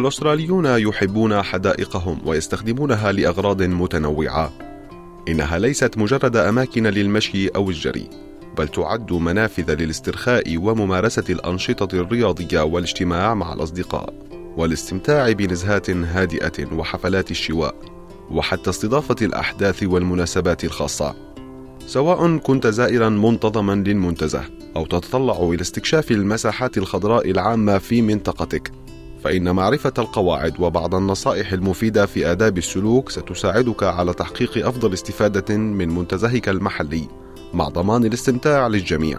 الأستراليون يحبون حدائقهم ويستخدمونها لأغراض متنوعة. إنها ليست مجرد أماكن للمشي أو الجري، بل تعد منافذ للاسترخاء وممارسة الأنشطة الرياضية والاجتماع مع الأصدقاء، والاستمتاع بنزهات هادئة وحفلات الشواء، وحتى استضافة الأحداث والمناسبات الخاصة. سواء كنت زائرا منتظما للمنتزه أو تتطلع إلى استكشاف المساحات الخضراء العامة في منطقتك فإن معرفة القواعد وبعض النصائح المفيدة في آداب السلوك ستساعدك على تحقيق أفضل استفادة من منتزهك المحلي مع ضمان الاستمتاع للجميع.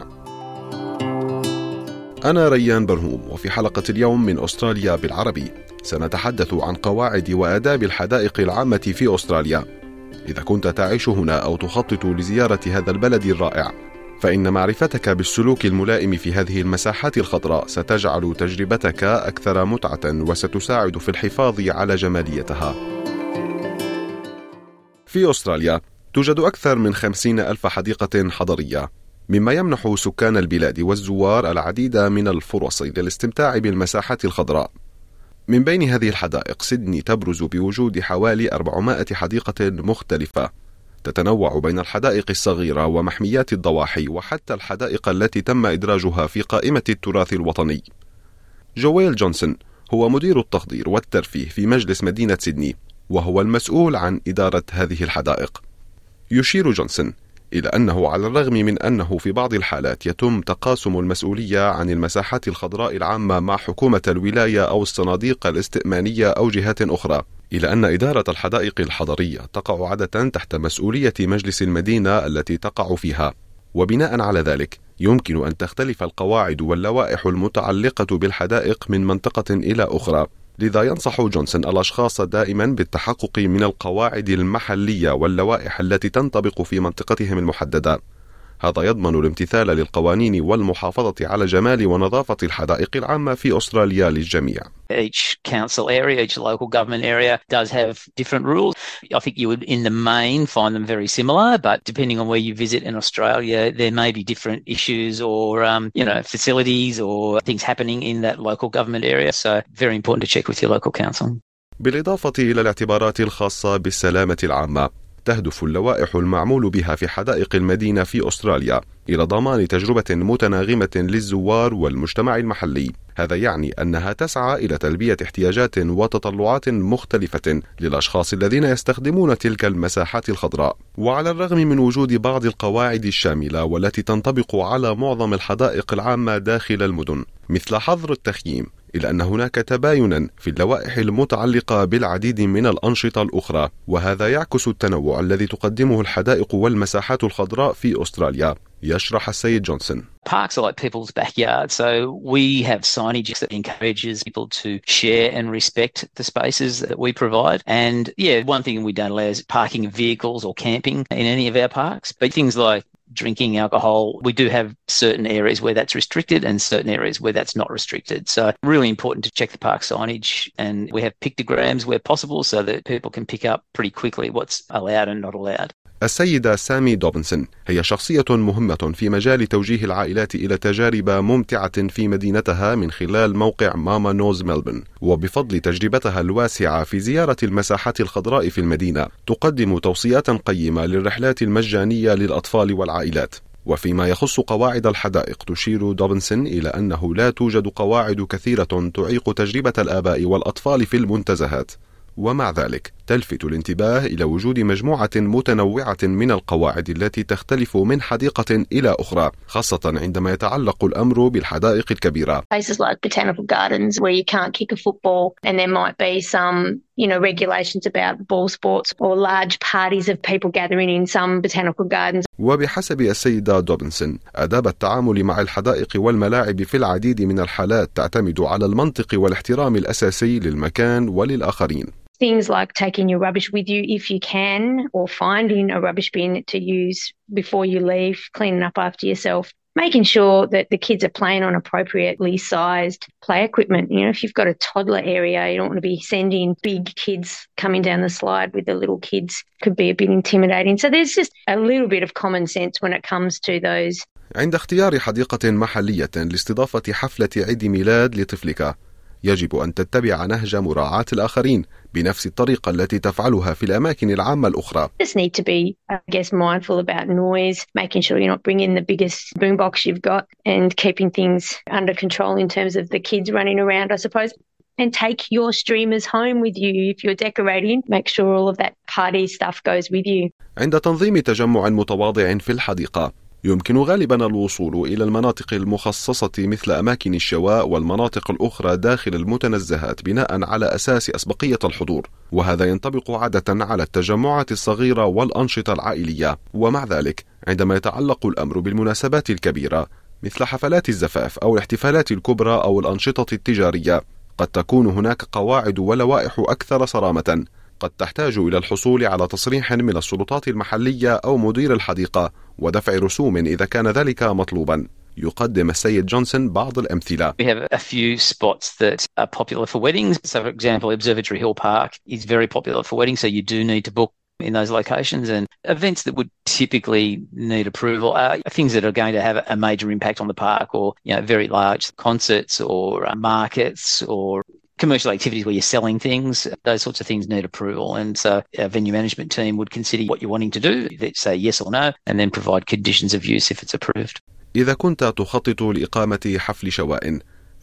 أنا ريان برهوم وفي حلقة اليوم من أستراليا بالعربي سنتحدث عن قواعد وآداب الحدائق العامة في أستراليا. إذا كنت تعيش هنا أو تخطط لزيارة هذا البلد الرائع فإن معرفتك بالسلوك الملائم في هذه المساحات الخضراء ستجعل تجربتك أكثر متعة وستساعد في الحفاظ على جماليتها. في أستراليا توجد أكثر من خمسين ألف حديقة حضرية مما يمنح سكان البلاد والزوار العديد من الفرص للاستمتاع بالمساحات الخضراء من بين هذه الحدائق سيدني تبرز بوجود حوالي 400 حديقة مختلفة تتنوع بين الحدائق الصغيرة ومحميات الضواحي وحتى الحدائق التي تم إدراجها في قائمة التراث الوطني. جويل جونسون هو مدير التخضير والترفيه في مجلس مدينة سيدني، وهو المسؤول عن إدارة هذه الحدائق. يشير جونسون إلى أنه على الرغم من أنه في بعض الحالات يتم تقاسم المسؤولية عن المساحات الخضراء العامة مع حكومة الولاية أو الصناديق الاستئمانية أو جهات أخرى، إلى أن إدارة الحدائق الحضرية تقع عادة تحت مسؤولية مجلس المدينة التي تقع فيها، وبناء على ذلك يمكن أن تختلف القواعد واللوائح المتعلقة بالحدائق من منطقة إلى أخرى، لذا ينصح جونسون الأشخاص دائما بالتحقق من القواعد المحلية واللوائح التي تنطبق في منطقتهم المحددة. هذا يضمن الامتثال للقوانين والمحافظة على جمال ونظافة الحدائق العامة في أستراليا للجميع. Each council area, each local government area does have different rules. I think you would, in the main, find them very similar, but depending on where you visit in Australia, there may be different issues or, um, you know, facilities or things happening in that local government area. So, very important to check with your local council. بالإضافة إلى الاعتبارات الخاصة بالسلامة العامة تهدف اللوائح المعمول بها في حدائق المدينة في أستراليا إلى ضمان تجربة متناغمة للزوار والمجتمع المحلي. هذا يعني أنها تسعى إلى تلبية احتياجات وتطلعات مختلفة للأشخاص الذين يستخدمون تلك المساحات الخضراء. وعلى الرغم من وجود بعض القواعد الشاملة والتي تنطبق على معظم الحدائق العامة داخل المدن مثل حظر التخييم إلا أن هناك تباينا في اللوائح المتعلقة بالعديد من الأنشطة الأخرى وهذا يعكس التنوع الذي تقدمه الحدائق والمساحات الخضراء في أستراليا يشرح السيد جونسون Parks are like people's backyard, so we have signage that encourages people to share and respect the spaces that we provide. And yeah, one thing we don't allow is parking vehicles or camping in any of our parks, but things like drinking alcohol, we do have certain areas where that's restricted and certain areas where that's not restricted. So, really important to check the park signage. And we have pictograms where possible so that people can pick up pretty quickly what's allowed and not allowed. السيدة سامي دوبنسون هي شخصية مهمة في مجال توجيه العائلات إلى تجارب ممتعة في مدينتها من خلال موقع ماما نوز ملبن وبفضل تجربتها الواسعة في زيارة المساحات الخضراء في المدينة تقدم توصيات قيمة للرحلات المجانية للأطفال والعائلات. وفيما يخص قواعد الحدائق تشير دوبنسون إلى أنه لا توجد قواعد كثيرة تعيق تجربة الآباء والأطفال في المنتزهات. ومع ذلك تلفت الانتباه إلى وجود مجموعة متنوعة من القواعد التي تختلف من حديقة إلى أخرى خاصة عندما يتعلق الأمر بالحدائق الكبيرة Places like botanical gardens where you can't kick a football and there might be some you know, regulations about ball sports or large parties of people gathering in some botanical gardens. وبحسب السيدة دوبنسون آداب التعامل مع الحدائق والملاعب في العديد من الحالات تعتمد على المنطق والاحترام الأساسي للمكان وللآخرين. Things like taking your rubbish with you if you can, or finding a rubbish bin to use before you leave, cleaning up after yourself, making sure that the kids are playing on appropriately sized play equipment. You know, if you've got a toddler area, you don't want to be sending big kids coming down the slide with the little kids. Could be a bit intimidating. So there's just a little bit of common sense when it comes to those. عند اختيار حديقة محلية لاستضافة حفلة عيد ميلاد لطفلك يجب أن تتبع نهج مراعاة الآخرين بنفس الطريقة التي تفعلها في الأماكن العامة الأخرى. Just need to be, I guess, mindful about noise, making sure you're not bringing the biggest boombox you've got, and keeping things under control in terms of the kids running around, I suppose. And take your streamers home with you if you're decorating. Make sure all of that party stuff goes with you. عند تنظيم تجمع متواضع في الحديقة يمكن غالبا الوصول إلى المناطق المخصصة مثل أماكن الشواء والمناطق الأخرى داخل المتنزهات بناء على أساس أسبقية الحضور وهذا ينطبق عادة على التجمعات الصغيرة والأنشطة العائلية. ومع ذلك عندما يتعلق الأمر بالمناسبات الكبيرة مثل حفلات الزفاف أو الاحتفالات الكبرى أو الأنشطة التجارية قد تكون هناك قواعد ولوائح أكثر صرامة. قد تحتاج إلى الحصول على تصريح من السلطات المحلية أو مدير الحديقة ودفع رسوم إذا كان ذلك مطلوبا يقدم السيد جونسون بعض الأمثلة. We have a few spots that are popular for weddings. So, for example, Observatory Hill Park is very popular for weddings, so you do need to book in those locations and events that would typically need approval are things that are going to have a major impact on the park or you know very large concerts or markets or commercial activities where you're selling things, those sorts of things need approval. And so our venue management team would consider what you're wanting to do, say yes or no, and then provide conditions of use if it's approved. إذا كنت تخطط لإقامة حفل شواء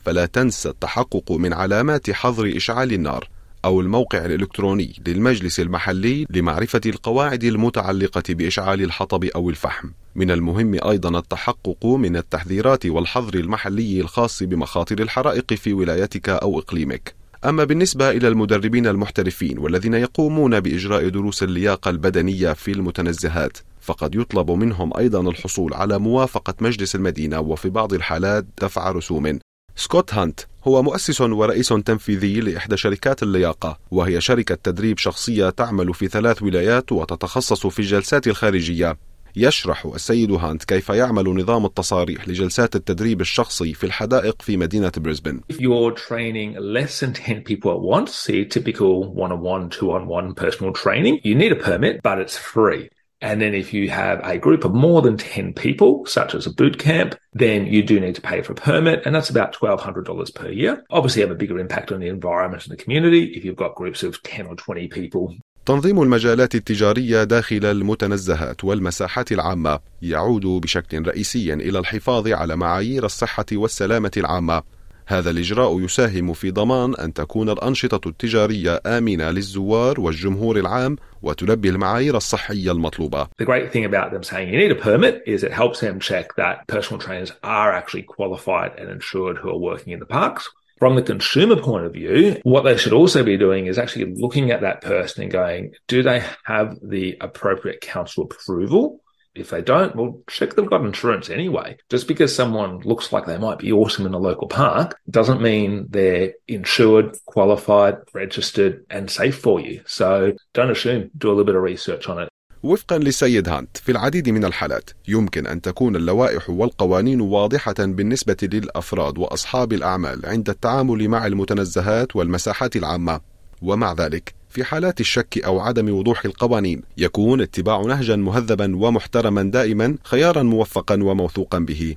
فلا تنسى التحقق من علامات حظر إشعال النار أو الموقع الإلكتروني للمجلس المحلي لمعرفة القواعد المتعلقة بإشعال الحطب أو الفحم. من المهم أيضا التحقق من التحذيرات والحظر المحلي الخاص بمخاطر الحرائق في ولايتك أو إقليمك. أما بالنسبة إلى المدربين المحترفين والذين يقومون بإجراء دروس اللياقة البدنية في المتنزهات فقد يطلب منهم أيضا الحصول على موافقة مجلس المدينة وفي بعض الحالات دفع رسوم سكوت هانت هو مؤسس ورئيس تنفيذي لإحدى شركات اللياقة وهي شركة تدريب شخصية تعمل في ثلاث ولايات وتتخصص في الجلسات الخارجية يشرح السيد هانت كيف يعمل نظام التصاريح لجلسات التدريب الشخصي في الحدائق في مدينة بريسبن. If you're training less than 10 people at once, see typical one-on-one, two-on-one personal training, you need a permit, but it's free. And then if you have a group of more than 10 people, such as a boot camp, then you do need to pay for a permit, and that's about $1,200 per year. Obviously, have a bigger impact on the environment and the community if you've got groups of 10 or 20 people. تنظيم المجالات التجارية داخل المتنزهات والمساحات العامة يعود بشكل رئيسي إلى الحفاظ على معايير الصحة والسلامة العامة هذا الإجراء يساهم في ضمان أن تكون الأنشطة التجارية آمنة للزوار والجمهور العام وتلبي المعايير الصحية المطلوبة. The great thing about them saying you need a permit is it helps them check that personal trainers are actually qualified and insured who are working in the parks. From the consumer point of view, what they should also be doing is actually looking at that person and going, do they have the appropriate council approval? If they don't, well, check they've got insurance anyway. Just because someone looks like they might be awesome in a local park doesn't mean they're insured, qualified, registered, and safe for you. So don't assume. Do a little bit of research on it. وفقا للسيد هانت في العديد من الحالات يمكن ان تكون اللوائح والقوانين واضحه بالنسبة للافراد واصحاب الاعمال عند التعامل مع المتنزهات والمساحات العامه ومع ذلك في حالات الشك أو عدم وضوح القوانين يكون اتباع نهجا مهذبا ومحترما دائما خيارا موفقا وموثوقا به.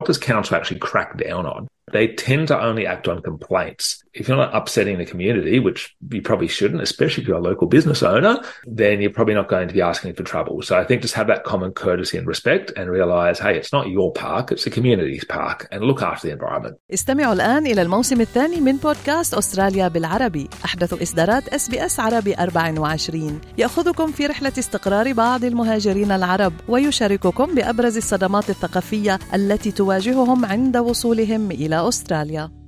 What does council actually crack down on? they tend to only act on complaints. If you're not upsetting the community, which you probably shouldn't, especially if you're a local business owner, then you're probably not going to be asking for trouble. So I think just have that common courtesy and respect and realize, hey, it's not your park, it's the community's park and look after the environment. استمعوا الآن إلى الموسم الثاني من بودكاست أستراليا بالعربي أحدث إصدارات اس بي اس عربي 24 يأخذكم في رحلة استقرار بعض المهاجرين العرب ويشارككم بأبرز الصدمات الثقافية التي تواجههم عند وصولهم إلى أستراليا